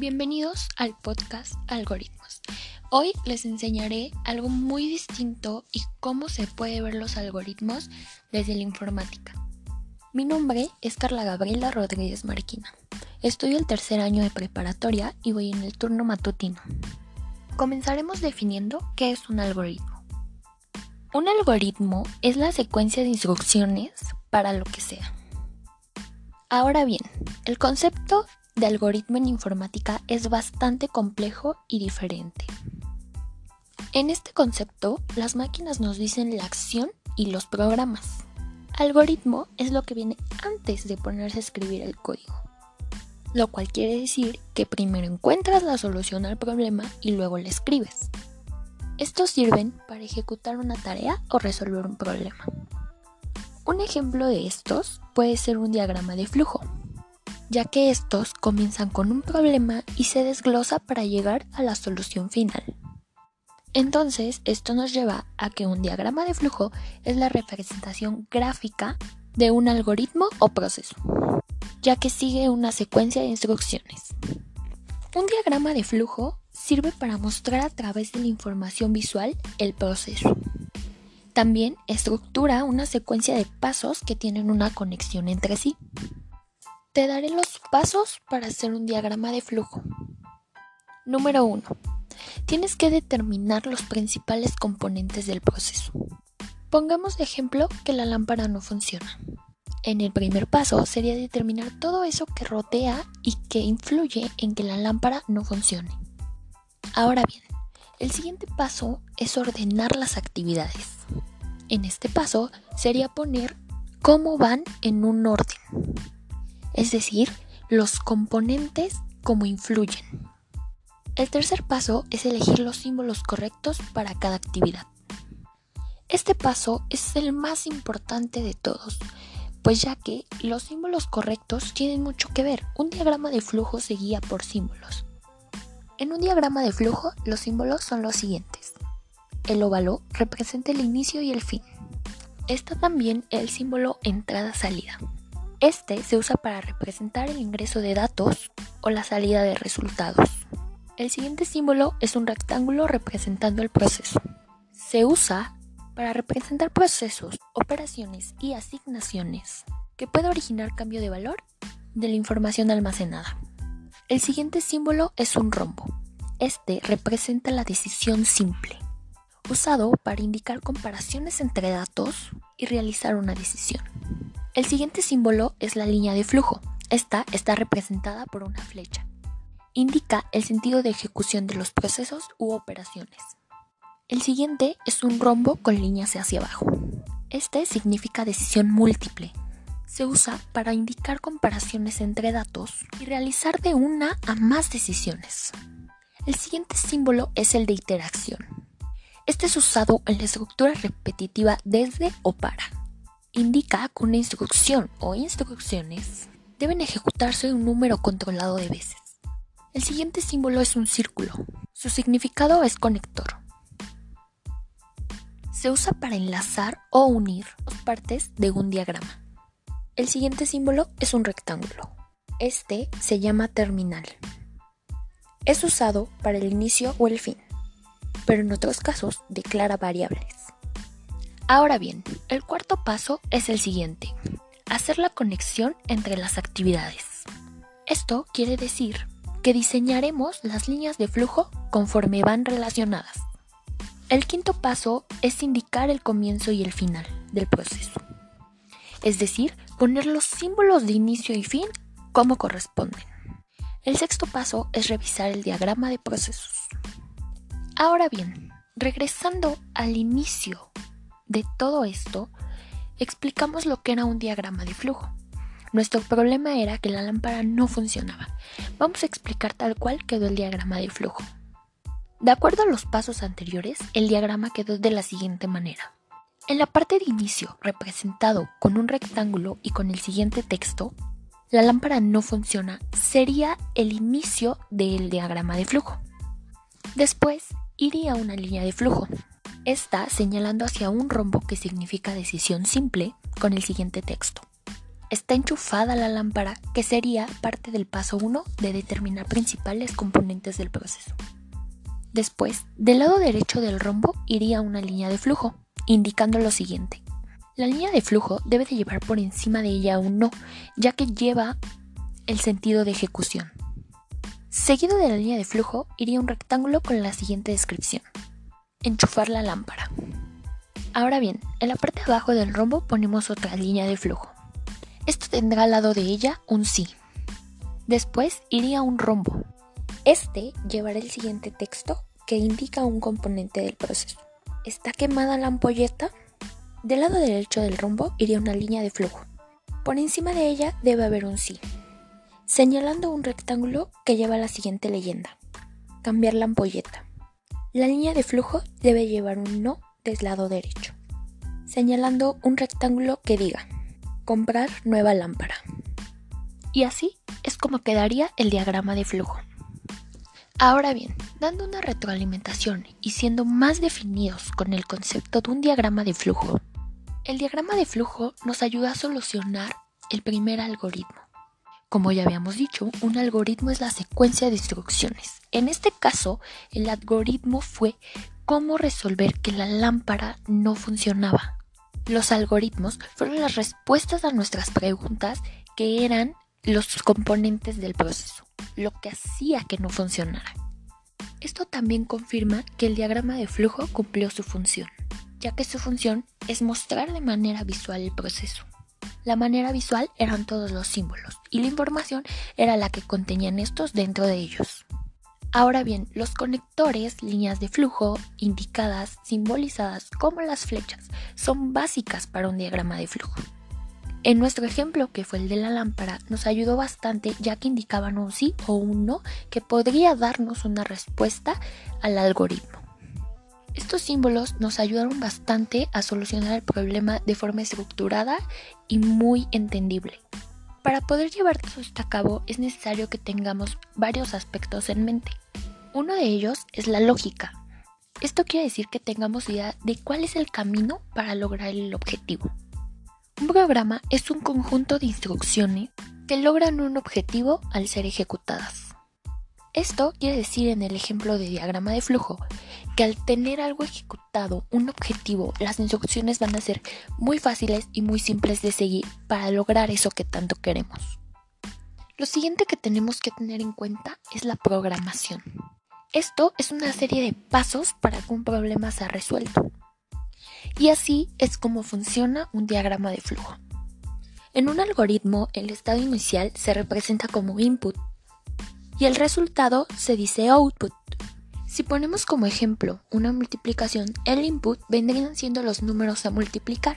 Bienvenidos al podcast Algoritmos. Hoy les enseñaré algo muy distinto y cómo se puede ver los algoritmos desde la informática. Mi nombre es Carla Gabriela Rodríguez Marquina. Estudio el tercer año de preparatoria y voy en el turno matutino. Comenzaremos definiendo qué es un algoritmo. Un algoritmo es la secuencia de instrucciones para lo que sea. Ahora bien, el concepto de algoritmo en informática es bastante complejo y diferente. En este concepto, las máquinas nos dicen la acción y los programas. Algoritmo es lo que viene antes de ponerse a escribir el código, lo cual quiere decir que primero encuentras la solución al problema y luego la escribes. Estos sirven para ejecutar una tarea o resolver un problema. Un ejemplo de estos puede ser un diagrama de flujo, ya que estos comienzan con un problema y se desglosa para llegar a la solución final. Entonces, esto nos lleva a que un diagrama de flujo es la representación gráfica de un algoritmo o proceso, ya que sigue una secuencia de instrucciones. Un diagrama de flujo sirve para mostrar a través de la información visual el proceso. También estructura una secuencia de pasos que tienen una conexión entre sí. Te daré los pasos para hacer un diagrama de flujo. Número 1. Tienes que determinar los principales componentes del proceso. Pongamos de ejemplo que la lámpara no funciona. En el primer paso sería determinar todo eso que rodea y que influye en que la lámpara no funcione. Ahora bien, el siguiente paso es ordenar las actividades. En este paso sería poner cómo van en un orden es decir, los componentes como influyen. El tercer paso es elegir los símbolos correctos para cada actividad. Este paso es el más importante de todos, pues ya que los símbolos correctos tienen mucho que ver. Un diagrama de flujo se guía por símbolos. En un diagrama de flujo, los símbolos son los siguientes. El óvalo representa el inicio y el fin. Está también el símbolo entrada-salida. Este se usa para representar el ingreso de datos o la salida de resultados. El siguiente símbolo es un rectángulo representando el proceso. Se usa para representar procesos, operaciones y asignaciones que puede originar cambio de valor de la información almacenada. El siguiente símbolo es un rombo. Este representa la decisión simple, usado para indicar comparaciones entre datos y realizar una decisión. El siguiente símbolo es la línea de flujo. Esta está representada por una flecha. Indica el sentido de ejecución de los procesos u operaciones. El siguiente es un rombo con líneas hacia abajo. Este significa decisión múltiple. Se usa para indicar comparaciones entre datos y realizar de una a más decisiones. El siguiente símbolo es el de interacción. Este es usado en la estructura repetitiva desde o para indica que una instrucción o instrucciones deben ejecutarse un número controlado de veces. El siguiente símbolo es un círculo. Su significado es conector. Se usa para enlazar o unir dos partes de un diagrama. El siguiente símbolo es un rectángulo. Este se llama terminal. Es usado para el inicio o el fin, pero en otros casos declara variables. Ahora bien, el cuarto paso es el siguiente, hacer la conexión entre las actividades. Esto quiere decir que diseñaremos las líneas de flujo conforme van relacionadas. El quinto paso es indicar el comienzo y el final del proceso, es decir, poner los símbolos de inicio y fin como corresponden. El sexto paso es revisar el diagrama de procesos. Ahora bien, regresando al inicio de todo esto, explicamos lo que era un diagrama de flujo. Nuestro problema era que la lámpara no funcionaba. Vamos a explicar tal cual quedó el diagrama de flujo. De acuerdo a los pasos anteriores, el diagrama quedó de la siguiente manera. En la parte de inicio, representado con un rectángulo y con el siguiente texto, la lámpara no funciona sería el inicio del diagrama de flujo. Después iría una línea de flujo, está señalando hacia un rombo que significa decisión simple con el siguiente texto. está enchufada la lámpara, que sería parte del paso 1 de determinar principales componentes del proceso. Después, del lado derecho del rombo iría una línea de flujo, indicando lo siguiente. La línea de flujo debe de llevar por encima de ella un no, ya que lleva el sentido de ejecución. Seguido de la línea de flujo iría un rectángulo con la siguiente descripción. Enchufar la lámpara. Ahora bien, en la parte de abajo del rombo ponemos otra línea de flujo. Esto tendrá al lado de ella un sí. Después iría un rombo. Este llevará el siguiente texto que indica un componente del proceso. ¿Está quemada la ampolleta? Del lado derecho del rombo iría una línea de flujo. Por encima de ella debe haber un sí, señalando un rectángulo que lleva la siguiente leyenda. Cambiar la ampolleta. La línea de flujo debe llevar un no del lado derecho, señalando un rectángulo que diga comprar nueva lámpara. Y así es como quedaría el diagrama de flujo. Ahora bien, dando una retroalimentación y siendo más definidos con el concepto de un diagrama de flujo, el diagrama de flujo nos ayuda a solucionar el primer algoritmo. Como ya habíamos dicho, un algoritmo es la secuencia de instrucciones. En este caso, el algoritmo fue cómo resolver que la lámpara no funcionaba. Los algoritmos fueron las respuestas a nuestras preguntas que eran los componentes del proceso, lo que hacía que no funcionara. Esto también confirma que el diagrama de flujo cumplió su función, ya que su función es mostrar de manera visual el proceso. La manera visual eran todos los símbolos y la información era la que contenían estos dentro de ellos. Ahora bien, los conectores, líneas de flujo, indicadas, simbolizadas como las flechas, son básicas para un diagrama de flujo. En nuestro ejemplo, que fue el de la lámpara, nos ayudó bastante ya que indicaban un sí o un no que podría darnos una respuesta al algoritmo. Estos símbolos nos ayudaron bastante a solucionar el problema de forma estructurada y muy entendible. Para poder llevar todo esto a cabo es necesario que tengamos varios aspectos en mente. Uno de ellos es la lógica. Esto quiere decir que tengamos idea de cuál es el camino para lograr el objetivo. Un programa es un conjunto de instrucciones que logran un objetivo al ser ejecutadas. Esto quiere decir en el ejemplo de diagrama de flujo que al tener algo ejecutado, un objetivo, las instrucciones van a ser muy fáciles y muy simples de seguir para lograr eso que tanto queremos. Lo siguiente que tenemos que tener en cuenta es la programación. Esto es una serie de pasos para que un problema sea resuelto. Y así es como funciona un diagrama de flujo. En un algoritmo, el estado inicial se representa como input y el resultado se dice output. Si ponemos como ejemplo una multiplicación, el input vendrían siendo los números a multiplicar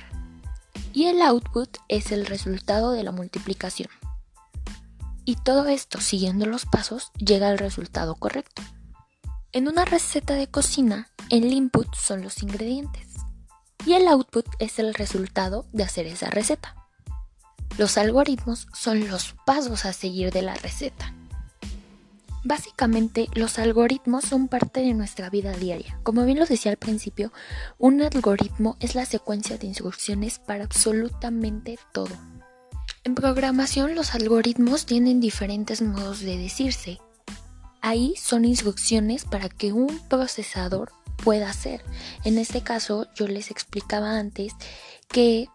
y el output es el resultado de la multiplicación. Y todo esto siguiendo los pasos llega al resultado correcto. En una receta de cocina, el input son los ingredientes y el output es el resultado de hacer esa receta. Los algoritmos son los pasos a seguir de la receta. Básicamente, los algoritmos son parte de nuestra vida diaria. Como bien lo decía al principio, un algoritmo es la secuencia de instrucciones para absolutamente todo. En programación, los algoritmos tienen diferentes modos de decirse. Ahí son instrucciones para que un procesador pueda hacer. En este caso, yo les explicaba antes que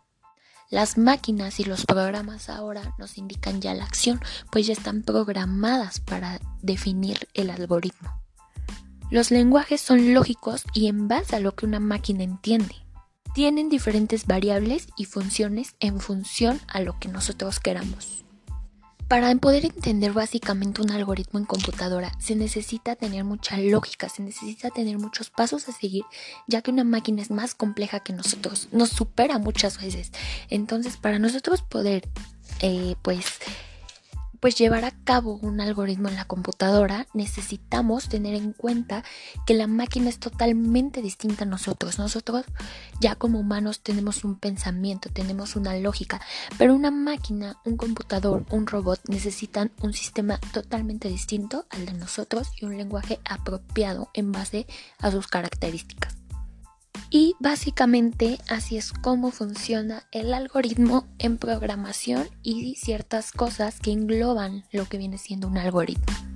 las máquinas y los programas ahora nos indican ya la acción, pues ya están programadas para definir el algoritmo. Los lenguajes son lógicos y en base a lo que una máquina entiende. Tienen diferentes variables y funciones en función a lo que nosotros queramos. Para poder entender básicamente un algoritmo en computadora se necesita tener mucha lógica, se necesita tener muchos pasos a seguir, ya que una máquina es más compleja que nosotros, nos supera muchas veces. Entonces, para nosotros poder, eh, pues, pues llevar a cabo un algoritmo en la computadora, necesitamos tener en cuenta que la máquina es totalmente distinta a nosotros. Nosotros ya como humanos tenemos un pensamiento, tenemos una lógica, pero una máquina, un computador, un robot necesitan un sistema totalmente distinto al de nosotros y un lenguaje apropiado en base a sus características. Y básicamente así es como funciona el algoritmo en programación y ciertas cosas que engloban lo que viene siendo un algoritmo.